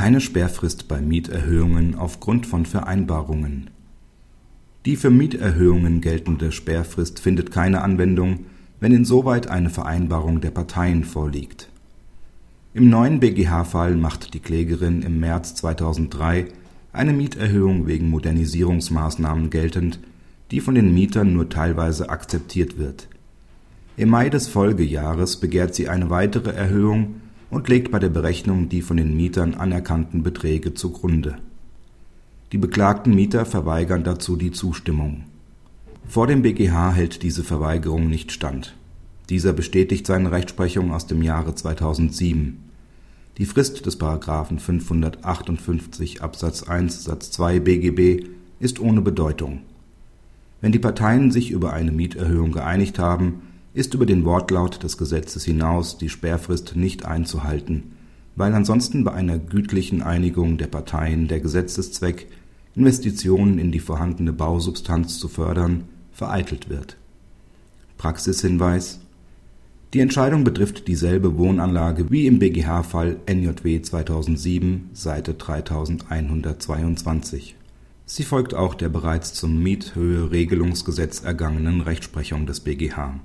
Keine Sperrfrist bei Mieterhöhungen aufgrund von Vereinbarungen. Die für Mieterhöhungen geltende Sperrfrist findet keine Anwendung, wenn insoweit eine Vereinbarung der Parteien vorliegt. Im neuen BGH-Fall macht die Klägerin im März 2003 eine Mieterhöhung wegen Modernisierungsmaßnahmen geltend, die von den Mietern nur teilweise akzeptiert wird. Im Mai des Folgejahres begehrt sie eine weitere Erhöhung und legt bei der Berechnung die von den Mietern anerkannten Beträge zugrunde. Die beklagten Mieter verweigern dazu die Zustimmung. Vor dem BGH hält diese Verweigerung nicht stand. Dieser bestätigt seine Rechtsprechung aus dem Jahre 2007. Die Frist des § 558 Absatz 1 Satz 2 BGB ist ohne Bedeutung. Wenn die Parteien sich über eine Mieterhöhung geeinigt haben ist über den Wortlaut des Gesetzes hinaus die Sperrfrist nicht einzuhalten, weil ansonsten bei einer gütlichen Einigung der Parteien der Gesetzeszweck, Investitionen in die vorhandene Bausubstanz zu fördern, vereitelt wird. Praxishinweis Die Entscheidung betrifft dieselbe Wohnanlage wie im BGH-Fall NJW 2007, Seite 3122. Sie folgt auch der bereits zum Miethöheregelungsgesetz ergangenen Rechtsprechung des BGH